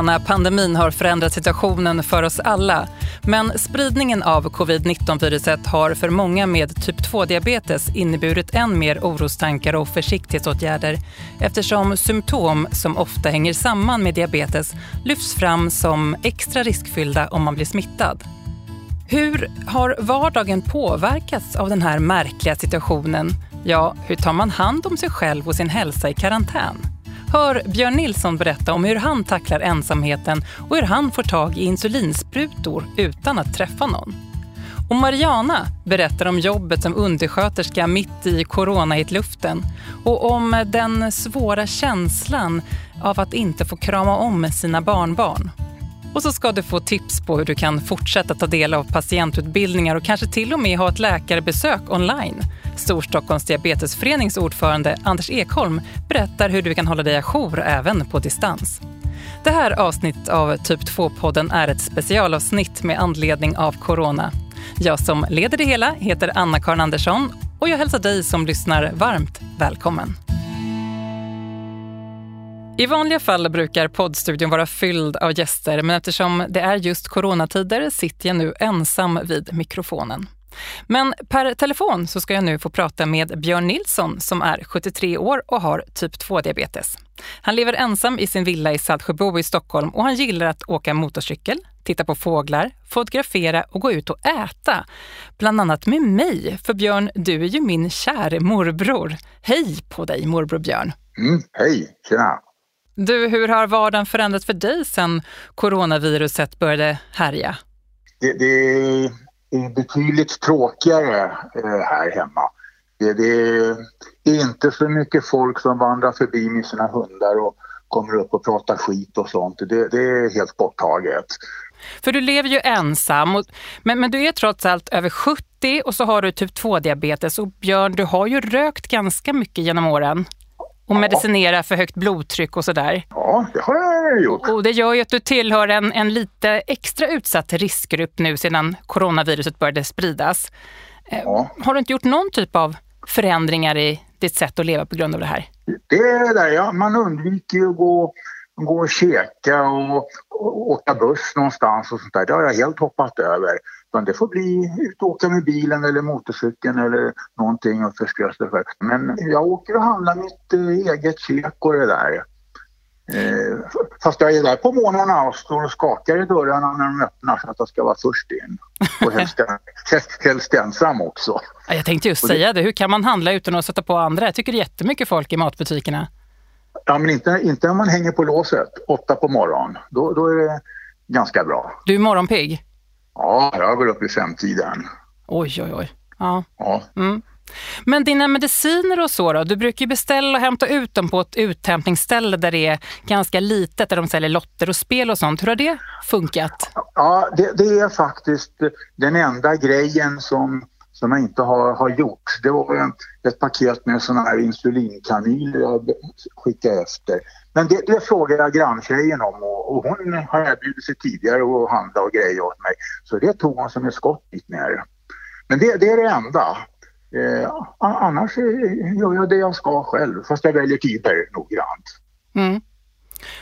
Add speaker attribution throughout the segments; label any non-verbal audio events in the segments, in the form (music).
Speaker 1: Coronapandemin har förändrat situationen för oss alla. Men spridningen av covid-19-viruset har för många med typ 2-diabetes inneburit än mer orostankar och försiktighetsåtgärder eftersom symptom som ofta hänger samman med diabetes lyfts fram som extra riskfyllda om man blir smittad. Hur har vardagen påverkats av den här märkliga situationen? Ja, hur tar man hand om sig själv och sin hälsa i karantän? Hör Björn Nilsson berätta om hur han tacklar ensamheten och hur han får tag i insulinsprutor utan att träffa någon. Och Mariana berättar om jobbet som undersköterska mitt i coronahitluften och om den svåra känslan av att inte få krama om sina barnbarn. Och så ska du få tips på hur du kan fortsätta ta del av patientutbildningar och kanske till och med ha ett läkarbesök online. Storstockholms diabetesförenings ordförande Anders Ekholm berättar hur du kan hålla dig ajour även på distans. Det här avsnittet av Typ 2-podden är ett specialavsnitt med anledning av corona. Jag som leder det hela heter Anna-Karin Andersson och jag hälsar dig som lyssnar varmt välkommen. I vanliga fall brukar poddstudion vara fylld av gäster men eftersom det är just coronatider sitter jag nu ensam vid mikrofonen. Men per telefon så ska jag nu få prata med Björn Nilsson som är 73 år och har typ 2-diabetes. Han lever ensam i sin villa i Saltsjöbo i Stockholm och han gillar att åka motorcykel, titta på fåglar, fotografera och gå ut och äta. Bland annat med mig, för Björn, du är ju min käre morbror. Hej på dig morbror Björn!
Speaker 2: Mm, hej, tjena!
Speaker 1: Du, hur har vardagen förändrats för dig sedan coronaviruset började härja?
Speaker 2: Det, det är betydligt tråkigare eh, här hemma. Det, det, är inte så mycket folk som vandrar förbi med sina hundar och kommer upp och pratar skit och sånt. Det, det är helt borttaget.
Speaker 1: För du lever ju ensam, och, men, men du är trots allt över 70 och så har du typ 2-diabetes. Och Björn, du har ju rökt ganska mycket genom åren och medicinera för högt blodtryck och sådär.
Speaker 2: Ja, det har jag gjort.
Speaker 1: Och det gör ju att du tillhör en, en lite extra utsatt riskgrupp nu sedan coronaviruset började spridas. Eh, ja. Har du inte gjort någon typ av förändringar i ditt sätt att leva på grund av det här?
Speaker 2: Det är det, ja. Man undviker ju att gå gå och käka och, och åka buss någonstans och sånt där. Det har jag helt hoppat över. Utan det får bli ut och åka med bilen eller motorcykeln eller någonting och förströ sig för. Men jag åker och handlar mitt eh, eget käk och det där. Eh, fast jag är där på morgnarna och står och skakar i dörrarna när de öppnar så att jag ska vara först in. Och helst, (laughs) helst ensam också.
Speaker 1: Jag tänkte just säga det, hur kan man handla utan att sätta på andra? Jag tycker det är jättemycket folk i matbutikerna.
Speaker 2: Ja, men inte, inte om man hänger på låset åtta på morgonen. Då, då är det ganska bra.
Speaker 1: Du är morgonpigg?
Speaker 2: Ja, jag går upp i femtiden.
Speaker 1: Oj, oj, oj. Ja. ja. Mm. Men dina mediciner och så då? Du brukar ju beställa och hämta ut dem på ett uthämtningsställe där det är ganska litet, där de säljer lotter och spel och sånt. Hur har det funkat?
Speaker 2: Ja, det, det är faktiskt den enda grejen som som jag inte har, har gjort. Det var ett paket med sådana här insulinkanyler jag skickade efter. Men det, det frågade jag granntjejen om och, och hon har erbjudit sig tidigare att handla och grejer åt mig. Så det tog hon som ett skott dit ner. Men det, det är det enda. Eh, annars gör jag det jag ska själv, fast jag väljer tider noggrant.
Speaker 1: Mm.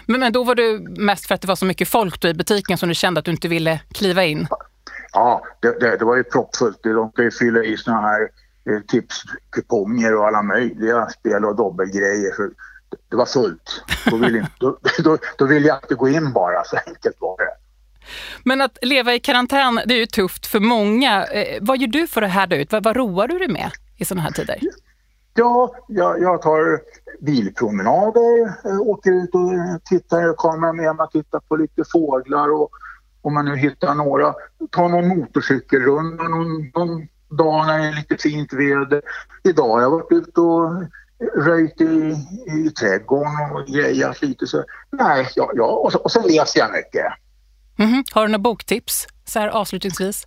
Speaker 1: Men, men då var du mest för att det var så mycket folk i butiken som du kände att du inte ville kliva in?
Speaker 2: Ja, det, det, det var ju proppfullt. De kan ju fylla i såna här eh, tipskuponger och alla möjliga spel och dobbelgrejer. Så det var fullt. Då vill, inte, (laughs) då, då, då vill jag inte gå in bara, så enkelt var det.
Speaker 1: Men att leva i karantän, det är ju tufft för många. Eh, vad gör du för att härda ut? Vad, vad roar du dig med i sådana här tider?
Speaker 2: Ja, jag, jag tar bilpromenader, eh, åker ut och tittar, kommer med mig och tittar på lite fåglar och om man nu hittar några, ta någon motorcykelrunda någon, någon dag när det är lite fint väder. Idag har jag varit ute och röjt i, i trädgården och grejat lite. Så, nej, ja, ja. Och, så, och så läser jag mycket.
Speaker 1: Mm -hmm. Har du några boktips så här avslutningsvis?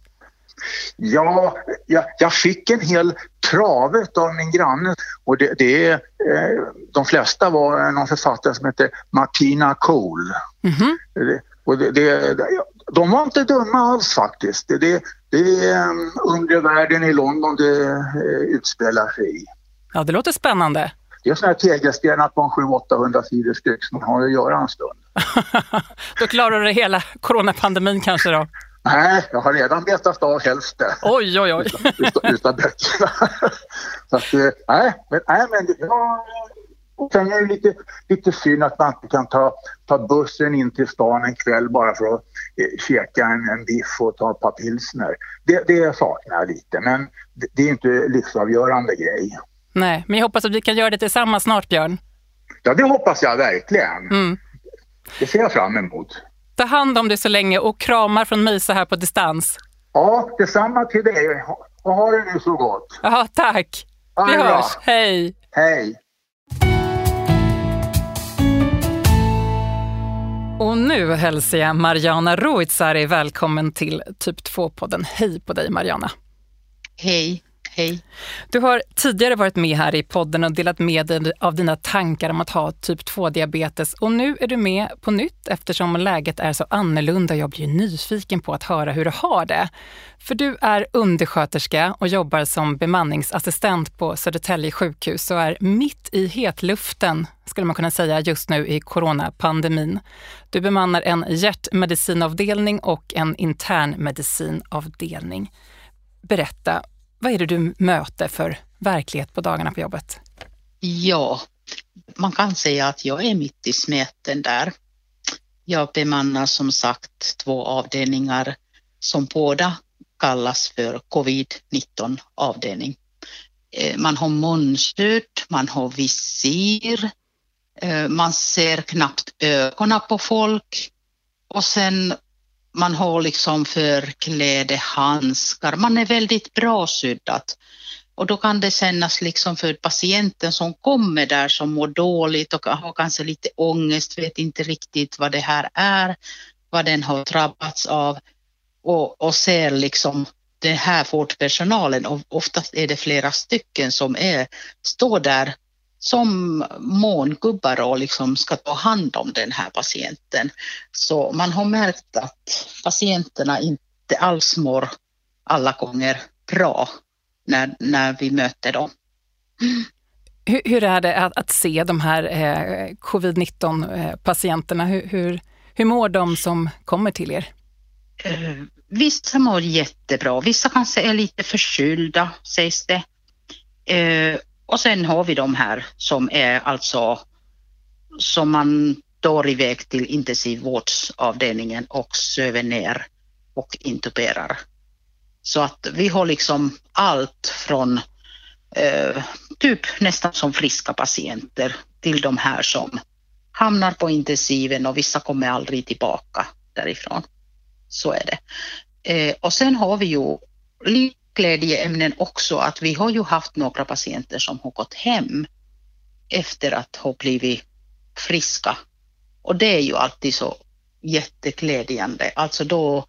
Speaker 2: Ja, jag, jag, fick en hel trave av min granne och det, det, eh, de flesta var någon författare som heter Martina Cole. Mm -hmm. Och det, det, de var inte dumma alls faktiskt. Det, det, det är um, undre världen i London det uh, utspelar sig i.
Speaker 1: Ja, det låter spännande.
Speaker 2: det är sådana här tegelstenar på en 700-800 sidor styck som man har att göra en stund. (laughs)
Speaker 1: då klarar du hela coronapandemin kanske då?
Speaker 2: Nej, jag har redan betat av hälften.
Speaker 1: Oj, oj, oj.
Speaker 2: Utav, utav böckerna. (laughs) Så att, eh, nej, men, nej, men ja, och sen är det lite, lite synd att man inte kan ta, ta bussen in till stan en kväll bara för att eh, käka en, en biff och ta ett par pilsner. Det, det saknar jag lite, men det, det är inte livsavgörande grej.
Speaker 1: Nej, men jag hoppas att vi kan göra det tillsammans snart, Björn.
Speaker 2: Ja, det hoppas jag verkligen.
Speaker 1: Mm.
Speaker 2: Det ser jag fram emot.
Speaker 1: Ta hand om dig så länge och kramar från mig så här på distans.
Speaker 2: Ja, detsamma till dig. Ha, ha det nu så gott.
Speaker 1: Ja, tack. Vi hörs. Hej.
Speaker 2: Hej.
Speaker 1: Och nu hälsar jag Mariana Ruitsari välkommen till Typ 2-podden. Hej på dig Mariana.
Speaker 3: Hej, hej.
Speaker 1: Du har tidigare varit med här i podden och delat med dig av dina tankar om att ha typ 2-diabetes och nu är du med på nytt eftersom läget är så annorlunda. Jag blir nyfiken på att höra hur du har det. För du är undersköterska och jobbar som bemanningsassistent på Södertälje sjukhus och är mitt i hetluften, skulle man kunna säga, just nu i coronapandemin. Du bemannar en hjärtmedicinavdelning och en internmedicinavdelning. Berätta, vad är det du möter för verklighet på dagarna på jobbet?
Speaker 3: Ja, man kan säga att jag är mitt i smeten där. Jag bemannar som sagt två avdelningar som båda kallas för covid-19 avdelning. Eh, man har munskydd, man har visir, eh, man ser knappt ögonen på folk och sen man har liksom förkläde, handskar, man är väldigt bra skyddad. Och då kan det kännas liksom för patienten som kommer där som mår dåligt och har kanske lite ångest, vet inte riktigt vad det här är, vad den har drabbats av och, och ser liksom den här vårdpersonalen och oftast är det flera stycken som är, står där som mångubbar och liksom ska ta hand om den här patienten. Så man har märkt att patienterna inte alls mår alla gånger bra när, när vi möter dem.
Speaker 1: Hur, hur är det att, att se de här eh, covid-19-patienterna? Hur, hur, hur mår de som kommer till er?
Speaker 3: Eh, vissa mår jättebra, vissa kanske är lite förkylda sägs det. Eh, och sen har vi de här som är alltså som man tar iväg till intensivvårdsavdelningen och söver ner och intuberar. Så att vi har liksom allt från eh, typ nästan som friska patienter till de här som hamnar på intensiven och vissa kommer aldrig tillbaka därifrån. Så är det. Eh, och sen har vi ju lite glädjeämnen också att vi har ju haft några patienter som har gått hem efter att ha blivit friska. Och det är ju alltid så jätteglädjande. Alltså då,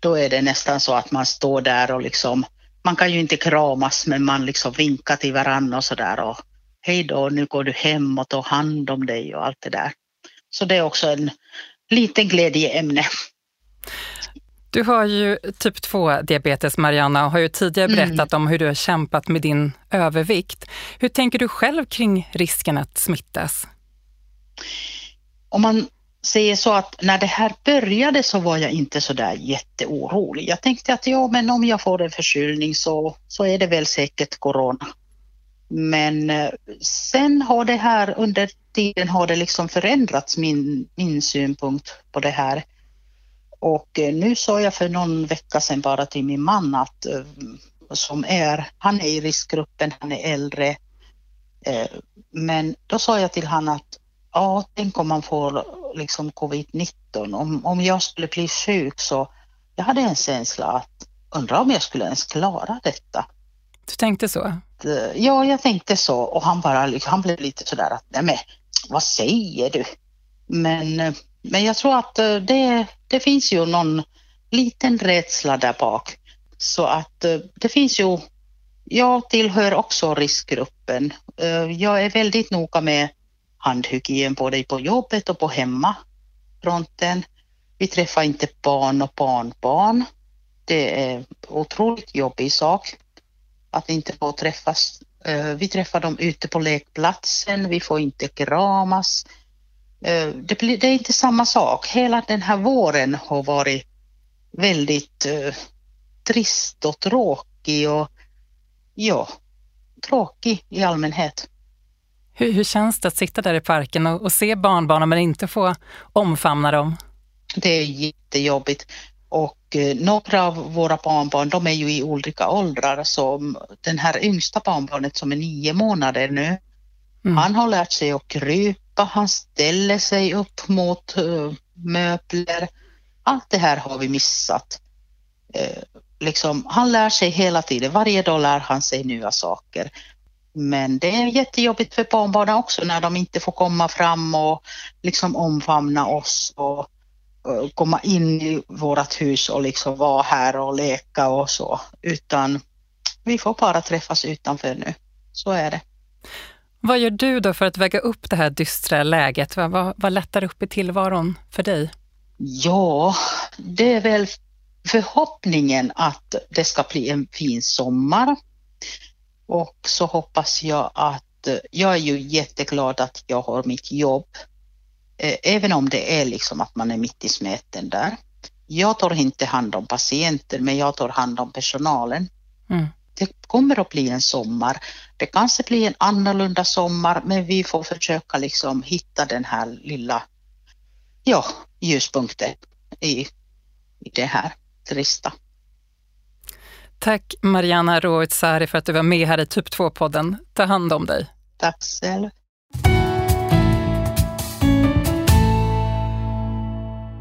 Speaker 3: då är det nästan så att man står där och liksom, man kan ju inte kramas men man liksom vinkar till varandra och sådär och hej då, nu går du hem och tar hand om dig och allt det där. Så det är också en liten glädjeämne.
Speaker 1: Du har ju typ 2-diabetes, Mariana, och har ju tidigare berättat om hur du har kämpat med din övervikt. Hur tänker du själv kring risken att smittas?
Speaker 3: Om man säger så att när det här började så var jag inte så där jätteorolig. Jag tänkte att ja, men om jag får en förkylning så, så är det väl säkert corona. Men eh, sen har det här under tiden har det liksom förändrats min, min synpunkt på det här. Och eh, nu sa jag för någon vecka sedan bara till min man att eh, som är, han är i riskgruppen, han är äldre. Eh, Men då sa jag till han att ja, tänk om man får liksom covid-19. Om, om jag skulle bli sjuk så jag hade en känsla att undra om jag skulle ens klara detta.
Speaker 1: Du tänkte så?
Speaker 3: Ja, jag tänkte så och han bara liksom, han blev lite sådär att nej men vad säger du? Men, men jag tror att eh, det, det finns ju någon liten rädsla där bak. Så att eh, det finns ju, jag tillhör också riskgruppen. Eh, jag är väldigt noga med handhygien både på jobbet och på hemmafronten. Vi träffar inte barn och barnbarn. Det är otroligt jobbig sak att inte få träffas vi träffar dem ute på lekplatsen, vi får inte kramas. Eh, det, blir, det är inte samma sak. Hela den här våren har varit väldigt uh, trist och tråkig och ja, tråkig i allmänhet.
Speaker 1: Hur, hur känns det att sitta där i parken och, och se barnbarnen men inte få omfamna dem?
Speaker 3: Det är jättejobbigt. Och eh, några av våra barnbarn, de är ju i olika åldrar, så den här yngsta barnbarnet som är nio månader nu, mm. han har lärt sig att krypa, han ställer sig upp mot eh, möbler. Allt det här har vi missat. Eh, liksom, han lär sig hela tiden, varje dag lär han sig nya saker. Men det är jättejobbigt för barnbarnen också när de inte får komma fram och liksom omfamna oss och eh, komma in i vårt hus och liksom vara här och leka och så, utan vi får bara träffas utanför nu. Så är det.
Speaker 1: Vad gör du då för att väga upp det här dystra läget? Vad, vad, vad lättar upp i tillvaron för dig?
Speaker 3: Ja, det är väl förhoppningen att det ska bli en fin sommar. Och så hoppas jag att, jag är ju jätteglad att jag har mitt jobb Eh, även om det är liksom att man är mitt i smeten där. Jag tar inte hand om patienter, men jag tar hand om personalen. Mm. Det kommer att bli en sommar. Det kanske blir en annorlunda sommar, men vi får försöka liksom hitta den här lilla ja, ljuspunkten i, i det här trista.
Speaker 1: Tack Mariana Roitsari för att du var med här i Typ 2-podden. Ta hand om dig.
Speaker 3: Tack själv.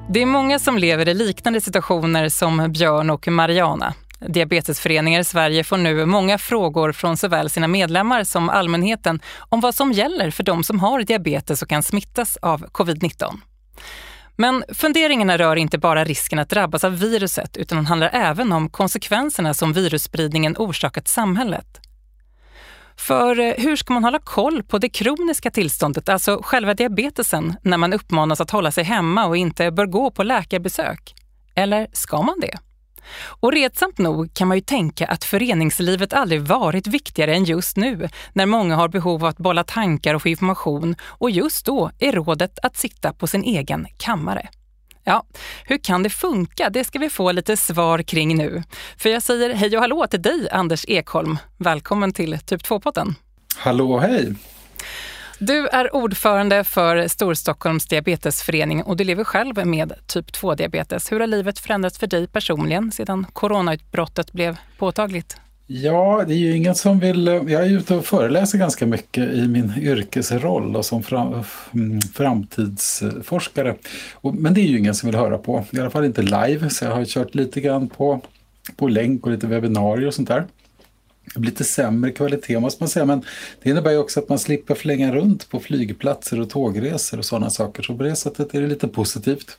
Speaker 1: Det är många som lever i liknande situationer som Björn och Mariana. Diabetesföreningar i Sverige får nu många frågor från såväl sina medlemmar som allmänheten om vad som gäller för de som har diabetes och kan smittas av covid-19. Men funderingarna rör inte bara risken att drabbas av viruset utan handlar även om konsekvenserna som virusspridningen orsakat samhället. För eh, hur ska man hålla koll på det kroniska tillståndet, alltså själva diabetesen, när man uppmanas att hålla sig hemma och inte bör gå på läkarbesök? Eller ska man det? Och retsamt nog kan man ju tänka att föreningslivet aldrig varit viktigare än just nu, när många har behov av att bolla tankar och få information och just då är rådet att sitta på sin egen kammare. Ja, hur kan det funka? Det ska vi få lite svar kring nu. För jag säger hej och hallå till dig, Anders Ekholm. Välkommen till Typ 2-podden.
Speaker 4: Hallå, hej!
Speaker 1: Du är ordförande för Storstockholms diabetesförening och du lever själv med typ 2-diabetes. Hur har livet förändrats för dig personligen sedan coronautbrottet blev påtagligt?
Speaker 4: Ja, det är ju ingen som vill... Jag är ute och föreläser ganska mycket i min yrkesroll och som fram, mm, framtidsforskare. Men det är ju ingen som vill höra på, i alla fall inte live, så jag har kört lite grann på, på länk och lite webbinarier och sånt där. Lite sämre kvalitet måste man säga, men det innebär ju också att man slipper flänga runt på flygplatser och tågresor och sådana saker. Så på det sättet är det lite positivt.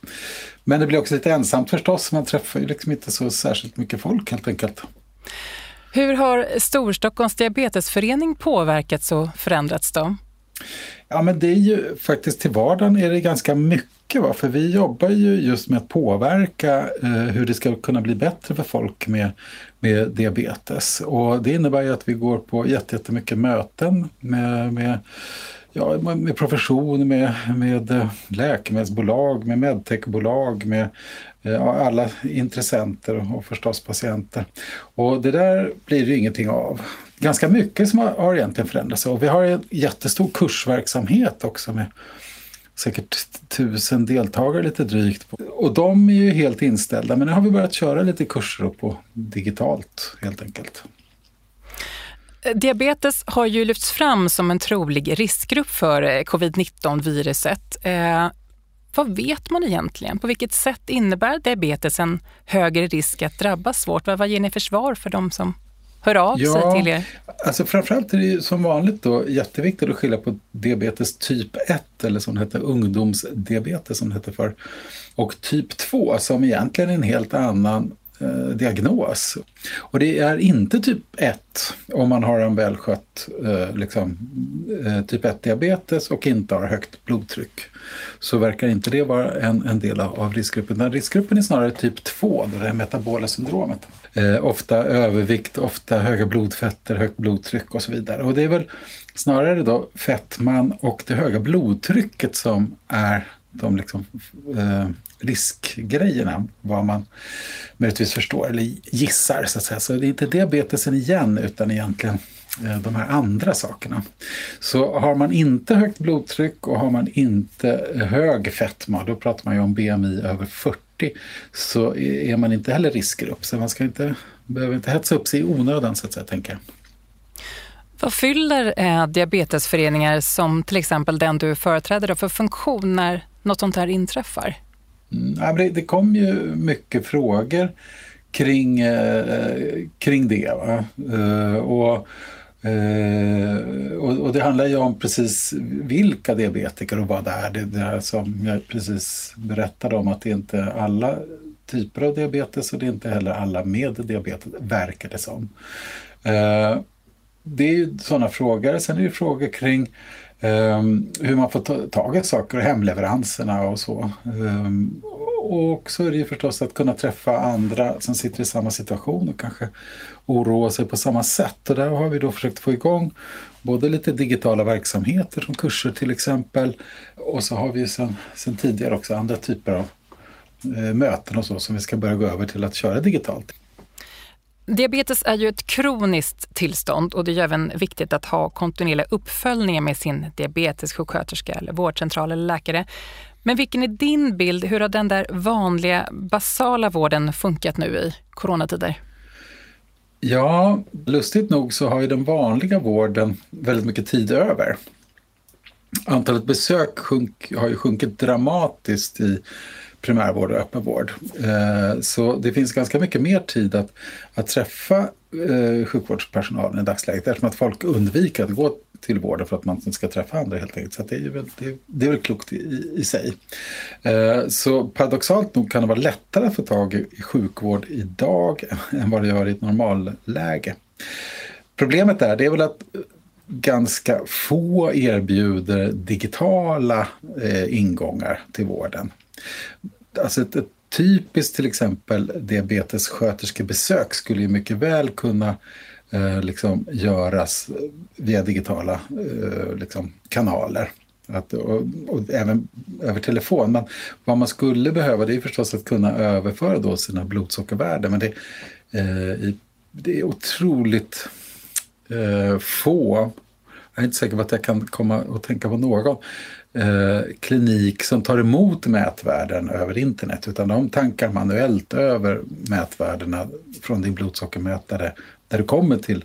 Speaker 4: Men det blir också lite ensamt förstås, man träffar ju liksom inte så särskilt mycket folk helt enkelt.
Speaker 1: Hur har Storstockholms diabetesförening påverkats och förändrats då?
Speaker 4: Ja men det är ju faktiskt till vardagen är det ganska mycket va? för vi jobbar ju just med att påverka eh, hur det ska kunna bli bättre för folk med, med diabetes. Och det innebär ju att vi går på jättemycket möten med, med ja, med profession, med, med eh, läkemedelsbolag, med medtechbolag, med eh, alla intressenter och förstås patienter. Och det där blir det ingenting av. Ganska mycket som har, har egentligen förändrats och vi har en jättestor kursverksamhet också med säkert tusen deltagare lite drygt. Och de är ju helt inställda men nu har vi börjat köra lite kurser på digitalt helt enkelt.
Speaker 1: Diabetes har ju lyfts fram som en trolig riskgrupp för eh, covid-19-viruset. Eh, vad vet man egentligen? På vilket sätt innebär diabetes en högre risk att drabbas svårt? Vad, vad ger ni för svar för de som hör av ja, sig till er?
Speaker 4: Alltså framförallt är det ju som vanligt då jätteviktigt att skilja på diabetes typ 1 eller som det heter ungdomsdiabetes som det heter för och typ 2 som egentligen är en helt annan eh, diagnos. Och det är inte typ 1 om man har en välskött eh, liksom, eh, typ 1-diabetes och inte har högt blodtryck. Så verkar inte det vara en, en del av, av riskgruppen. Den riskgruppen är snarare typ 2, det är metabola syndromet. Eh, ofta övervikt, ofta höga blodfetter, högt blodtryck och så vidare. Och det är väl snarare då fettman och det höga blodtrycket som är de liksom, eh, riskgrejerna, vad man möjligtvis förstår eller gissar. Så, att säga. så det är inte diabetesen igen utan egentligen eh, de här andra sakerna. Så har man inte högt blodtryck och har man inte hög fetma, då pratar man ju om BMI över 40, så är man inte heller riskgrupp. Så man ska inte, behöver inte hetsa upp sig i onödan så att säga, tänker jag.
Speaker 1: Vad fyller eh, diabetesföreningar som till exempel den du företräder för funktion när något sånt här inträffar?
Speaker 4: Mm, det, det kom ju mycket frågor kring, eh, kring det. Eh, och, eh, och, och, det handlar ju om precis vilka diabetiker och vad det är. Det, det här som jag precis berättade om att det inte är alla typer av diabetes och det är inte heller alla med diabetes, verkar det som. Eh, det är ju sådana frågor. Sen är det ju frågor kring Um, hur man får ta tag i saker, hemleveranserna och så. Um, och så är det ju förstås att kunna träffa andra som sitter i samma situation och kanske oroa sig på samma sätt. Och där har vi då försökt få igång både lite digitala verksamheter som kurser till exempel. Och så har vi sedan, sedan tidigare också andra typer av eh, möten och så som vi ska börja gå över till att köra digitalt.
Speaker 1: Diabetes är ju ett kroniskt tillstånd och det är även viktigt att ha kontinuerliga uppföljningar med sin diabetessjuksköterska eller vårdcentral eller läkare. Men vilken är din bild? Hur har den där vanliga basala vården funkat nu i coronatider?
Speaker 4: Ja, lustigt nog så har ju den vanliga vården väldigt mycket tid över. Antalet besök sjunk, har ju sjunkit dramatiskt i primärvård och öppenvård. Eh, så det finns ganska mycket mer tid att, att träffa eh, sjukvårdspersonalen i dagsläget eftersom att folk undviker att gå till vården för att man inte ska träffa andra helt enkelt. Så det, är väl, det, det är väl klokt i, i sig. Eh, så paradoxalt nog kan det vara lättare att få tag i sjukvård idag (laughs) än vad det gör i ett normalläge. Problemet är, det är väl att ganska få erbjuder digitala ingångar till vården. Alltså ett, ett typiskt till exempel diabetessköterskebesök skulle ju mycket väl kunna eh, liksom göras via digitala eh, liksom kanaler. Att, och, och, även över telefon. Men vad man skulle behöva det är förstås att kunna överföra då sina blodsockervärden. Men det, eh, det är otroligt eh, få, jag är inte säker på att jag kan komma och tänka på någon, eh, klinik som tar emot mätvärden över internet utan de tankar manuellt över mätvärdena från din blodsockermätare när du kommer till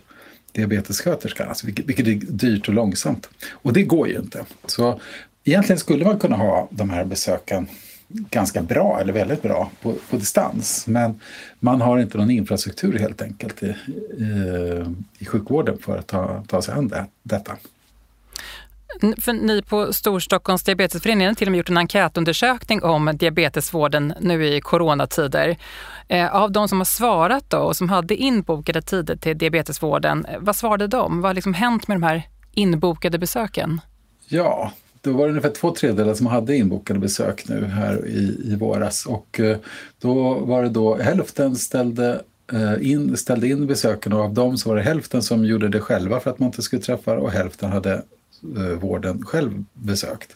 Speaker 4: diabetessköterskan, alltså vilket, vilket är dyrt och långsamt. Och det går ju inte. Så egentligen skulle man kunna ha de här besöken ganska bra eller väldigt bra på, på distans. Men man har inte någon infrastruktur helt enkelt i, i, i sjukvården för att ta, ta sig an det, detta.
Speaker 1: För ni på Storstockholms diabetesförening har till och med gjort en enkätundersökning om diabetesvården nu i coronatider. Eh, av de som har svarat då och som hade inbokade tider till diabetesvården, eh, vad svarade de? Vad har liksom hänt med de här inbokade besöken?
Speaker 4: Ja, då var det ungefär två tredjedelar som hade inbokade besök nu här i, i våras och eh, då var det då hälften ställde in, ställde in besöken och av dem så var det hälften som gjorde det själva för att man inte skulle träffa och hälften hade Eh, vården själv besökt.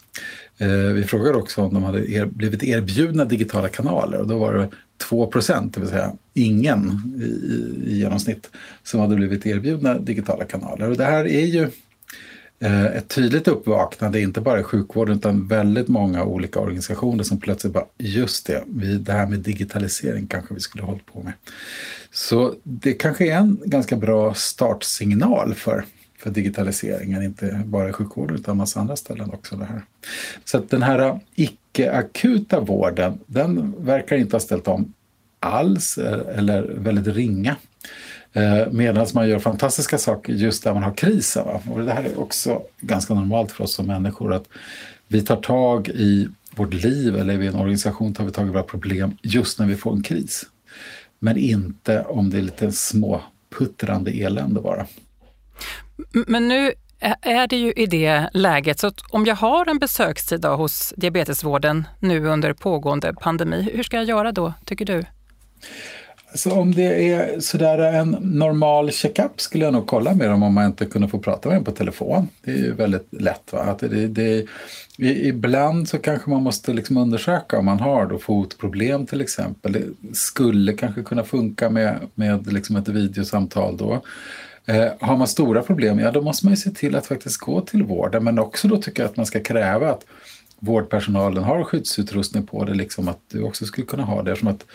Speaker 4: Eh, vi frågade också om de hade er, blivit erbjudna digitala kanaler och då var det 2 procent, det vill säga ingen i, i, genomsnitt, som hade blivit erbjudna digitala kanaler. Och det här är ju eh, ett tydligt uppvaknande, inte bara i sjukvården utan väldigt många olika organisationer som plötsligt bara, just det, vi, det här med digitalisering kanske vi skulle hållit på med. Så det kanske är en ganska bra startsignal för för digitaliseringen, inte bara i sjukvården utan massa andra ställen också. Det här. Så att den här icke-akuta vården, den verkar inte ha ställt om alls eh, eller väldigt ringa. Eh, medan man gör fantastiska saker just där man har krisen. Va? Och det här är också ganska normalt för oss som människor att vi tar tag i vårt liv eller i en organisation tar vi tag i våra problem just när vi får en kris. men inte om det är lite små puttrande elände bara.
Speaker 1: Men nu är det ju i det läget, så om jag har en besökstid hos diabetesvården nu under pågående pandemi, hur ska jag göra då, tycker du?
Speaker 4: Så om det är sådär en normal checkup skulle jag nog kolla med dem om man inte kunde få prata med dem på telefon. Det är ju väldigt lätt. Va? Att det, det, ibland så kanske man måste liksom undersöka om man har då fotproblem till exempel. Det skulle kanske kunna funka med, med liksom ett videosamtal då. Eh, har man stora problem, ja då måste man ju se till att faktiskt gå till vården. Men också då tycker jag att man ska kräva att vårdpersonalen har skyddsutrustning på det, liksom att du också skulle kunna ha det. Som att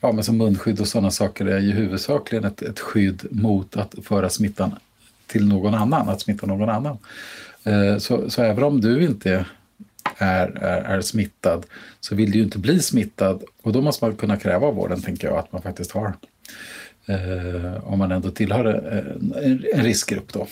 Speaker 4: ja, men som munskydd och sådana saker är ju huvudsakligen ett, ett skydd mot att föra smittan till någon annan, att smitta någon annan. Eh, så, så även om du inte är, är, är, smittad så vill du ju inte bli smittad och då måste man kunna kräva av vården, tänker jag, att man faktiskt har eh, om man ändå tillhör eh, en, en riskgrupp. Då.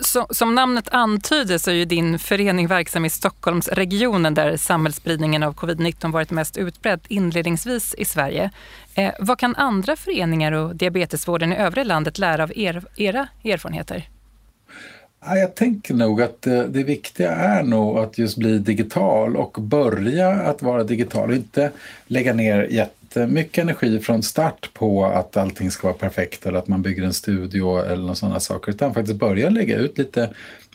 Speaker 1: Så, som namnet antyder så är ju din förening verksam i Stockholmsregionen där samhällsspridningen av covid-19 varit mest utbredd inledningsvis i Sverige. Eh, vad kan andra föreningar och diabetesvården i övriga landet lära av er, era erfarenheter?
Speaker 4: Jag tänker nog att eh, det viktiga är nog att just bli digital och börja att vara digital och inte lägga ner jättemycket energi från start på att allting ska vara perfekt eller att man bygger en studio eller sådana saker utan faktiskt börja lägga ut lite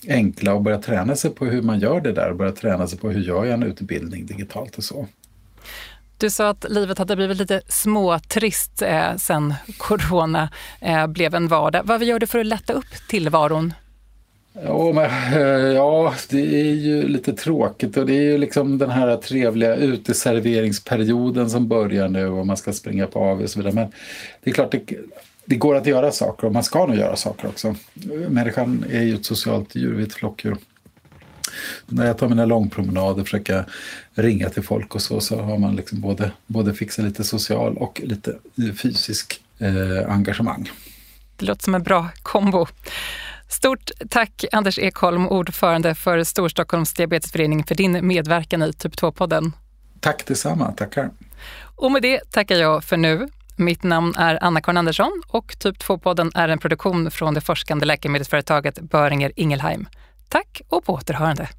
Speaker 4: enkla och börja träna sig på hur man gör det där och börja träna sig på hur gör jag en utbildning digitalt och så.
Speaker 1: Du sa att livet hade blivit lite småtrist eh, sen corona eh, blev en vardag. Vad gör du för att lätta upp tillvaron
Speaker 4: Ja, men, eh, ja, det är ju lite tråkigt och det är ju liksom den här trevliga uteserveringsperioden som börjar nu och man ska springa på AV och så vidare. Men det är klart, det, det går att göra saker och man ska nog göra saker också. Människan är ju ett socialt djur, vi är ett flockdjur. När jag tar mina långpromenader och försöker ringa till folk och så, så har man liksom både, både fixat lite social och lite fysisk eh, engagemang.
Speaker 1: Det låter som en bra kombo. Stort tack Anders Ekholm, ordförande för Storstockholms diabetesförening för din medverkan i Typ 2-podden.
Speaker 4: Tack detsamma, tackar.
Speaker 1: Och med det tackar jag för nu. Mitt namn är Anna-Karin Andersson och Typ 2-podden är en produktion från det forskande läkemedelsföretaget Böringer Ingelheim. Tack och på återhörande.